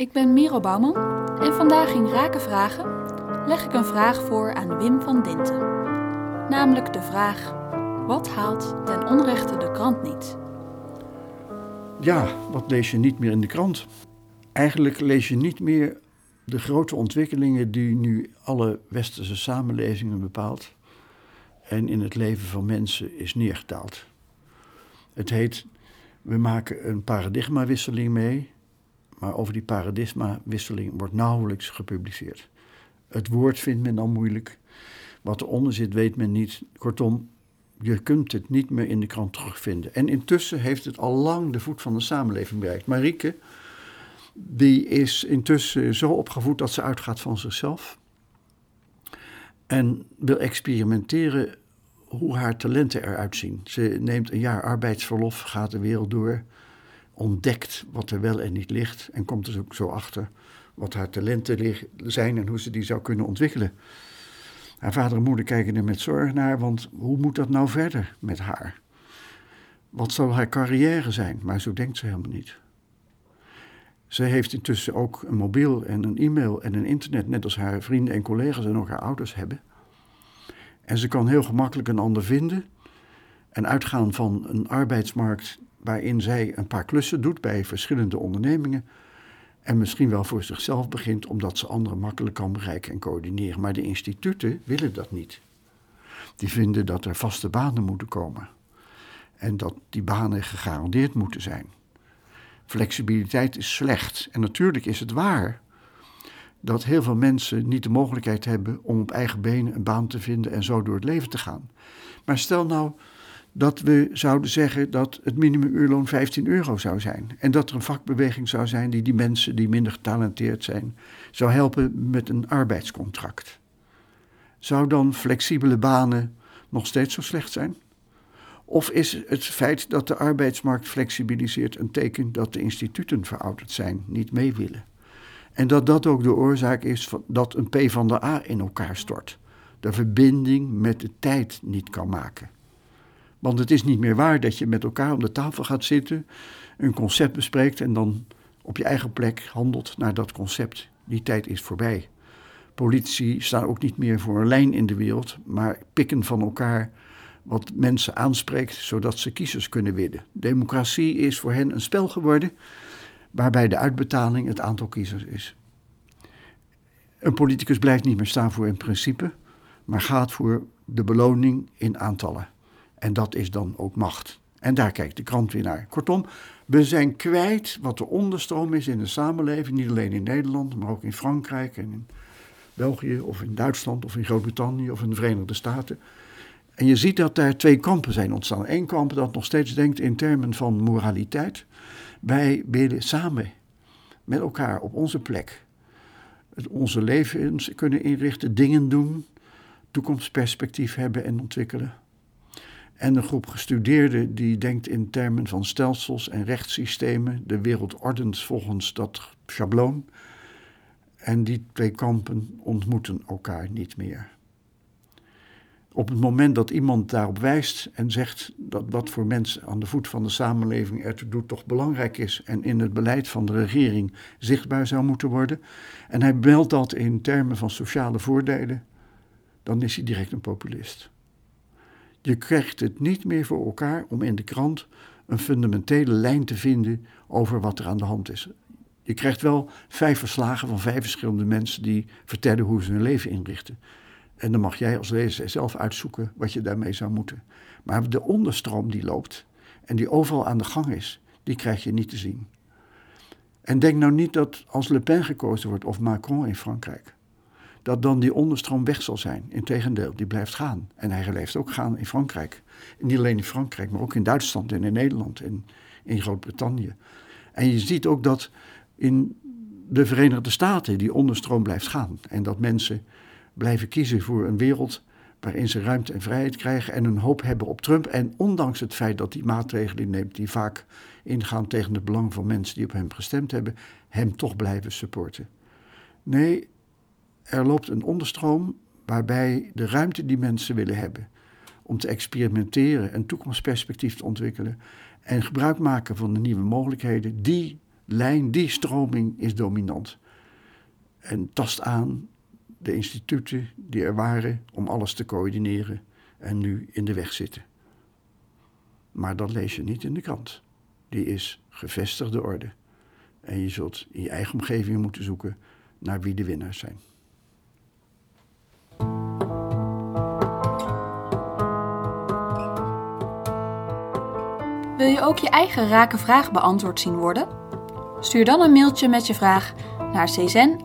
Ik ben Miro Bouwman en vandaag in Raken Vragen leg ik een vraag voor aan Wim van Dinten. Namelijk de vraag: wat haalt ten onrechte de krant niet? Ja, wat lees je niet meer in de krant? Eigenlijk lees je niet meer de grote ontwikkelingen die nu alle westerse samenlevingen bepaalt en in het leven van mensen is neergedaald. Het heet, we maken een paradigmawisseling mee maar over die paradigmawisseling wordt nauwelijks gepubliceerd. Het woord vindt men dan moeilijk. Wat eronder zit, weet men niet. Kortom, je kunt het niet meer in de krant terugvinden. En intussen heeft het al lang de voet van de samenleving bereikt. Marieke, die is intussen zo opgevoed dat ze uitgaat van zichzelf. En wil experimenteren hoe haar talenten eruit zien. Ze neemt een jaar arbeidsverlof, gaat de wereld door ontdekt wat er wel en niet ligt en komt dus ook zo achter wat haar talenten zijn en hoe ze die zou kunnen ontwikkelen. Haar vader en moeder kijken er met zorg naar, want hoe moet dat nou verder met haar? Wat zal haar carrière zijn? Maar zo denkt ze helemaal niet. Ze heeft intussen ook een mobiel en een e-mail en een internet, net als haar vrienden en collega's en ook haar ouders hebben. En ze kan heel gemakkelijk een ander vinden en uitgaan van een arbeidsmarkt waarin zij een paar klussen doet bij verschillende ondernemingen. En misschien wel voor zichzelf begint, omdat ze anderen makkelijk kan bereiken en coördineren. Maar de instituten willen dat niet. Die vinden dat er vaste banen moeten komen. En dat die banen gegarandeerd moeten zijn. Flexibiliteit is slecht. En natuurlijk is het waar dat heel veel mensen niet de mogelijkheid hebben om op eigen benen een baan te vinden en zo door het leven te gaan. Maar stel nou dat we zouden zeggen dat het minimumuurloon 15 euro zou zijn. En dat er een vakbeweging zou zijn die die mensen die minder getalenteerd zijn, zou helpen met een arbeidscontract. Zou dan flexibele banen nog steeds zo slecht zijn? Of is het feit dat de arbeidsmarkt flexibiliseert een teken dat de instituten verouderd zijn, niet mee willen? En dat dat ook de oorzaak is dat een P van de A in elkaar stort, de verbinding met de tijd niet kan maken. Want het is niet meer waar dat je met elkaar om de tafel gaat zitten, een concept bespreekt en dan op je eigen plek handelt naar dat concept. Die tijd is voorbij. Politici staan ook niet meer voor een lijn in de wereld, maar pikken van elkaar wat mensen aanspreekt, zodat ze kiezers kunnen winnen. Democratie is voor hen een spel geworden waarbij de uitbetaling het aantal kiezers is. Een politicus blijft niet meer staan voor een principe, maar gaat voor de beloning in aantallen. En dat is dan ook macht. En daar kijkt de krant weer naar. Kortom, we zijn kwijt wat de onderstroom is in de samenleving. Niet alleen in Nederland, maar ook in Frankrijk en in België of in Duitsland of in Groot-Brittannië of in de Verenigde Staten. En je ziet dat daar twee kampen zijn ontstaan. Eén kamp dat nog steeds denkt in termen van moraliteit. Wij willen samen met elkaar op onze plek onze levens kunnen inrichten, dingen doen, toekomstperspectief hebben en ontwikkelen. En een groep gestudeerden die denkt in termen van stelsels en rechtssystemen, de wereld ordent volgens dat schabloon. En die twee kampen ontmoeten elkaar niet meer. Op het moment dat iemand daarop wijst en zegt dat wat voor mensen aan de voet van de samenleving ertoe doet toch belangrijk is en in het beleid van de regering zichtbaar zou moeten worden, en hij meldt dat in termen van sociale voordelen, dan is hij direct een populist. Je krijgt het niet meer voor elkaar om in de krant een fundamentele lijn te vinden over wat er aan de hand is. Je krijgt wel vijf verslagen van vijf verschillende mensen die vertellen hoe ze hun leven inrichten. En dan mag jij als lezer zelf uitzoeken wat je daarmee zou moeten. Maar de onderstroom die loopt en die overal aan de gang is, die krijg je niet te zien. En denk nou niet dat als Le Pen gekozen wordt of Macron in Frankrijk, dat dan die onderstroom weg zal zijn. Integendeel, die blijft gaan. En hij blijft ook gaan in Frankrijk. Niet alleen in Frankrijk, maar ook in Duitsland en in Nederland en in Groot-Brittannië. En je ziet ook dat in de Verenigde Staten die onderstroom blijft gaan. En dat mensen blijven kiezen voor een wereld waarin ze ruimte en vrijheid krijgen en een hoop hebben op Trump. En ondanks het feit dat hij maatregelen neemt die vaak ingaan tegen het belang van mensen die op hem gestemd hebben, hem toch blijven supporten. Nee, er loopt een onderstroom waarbij de ruimte die mensen willen hebben om te experimenteren, een toekomstperspectief te ontwikkelen en gebruik maken van de nieuwe mogelijkheden, die lijn, die stroming is dominant. En tast aan de instituten die er waren om alles te coördineren en nu in de weg zitten. Maar dat lees je niet in de krant. Die is gevestigde orde. En je zult in je eigen omgeving moeten zoeken naar wie de winnaars zijn. Je ook je eigen rake vraag beantwoord zien worden? Stuur dan een mailtje met je vraag naar czen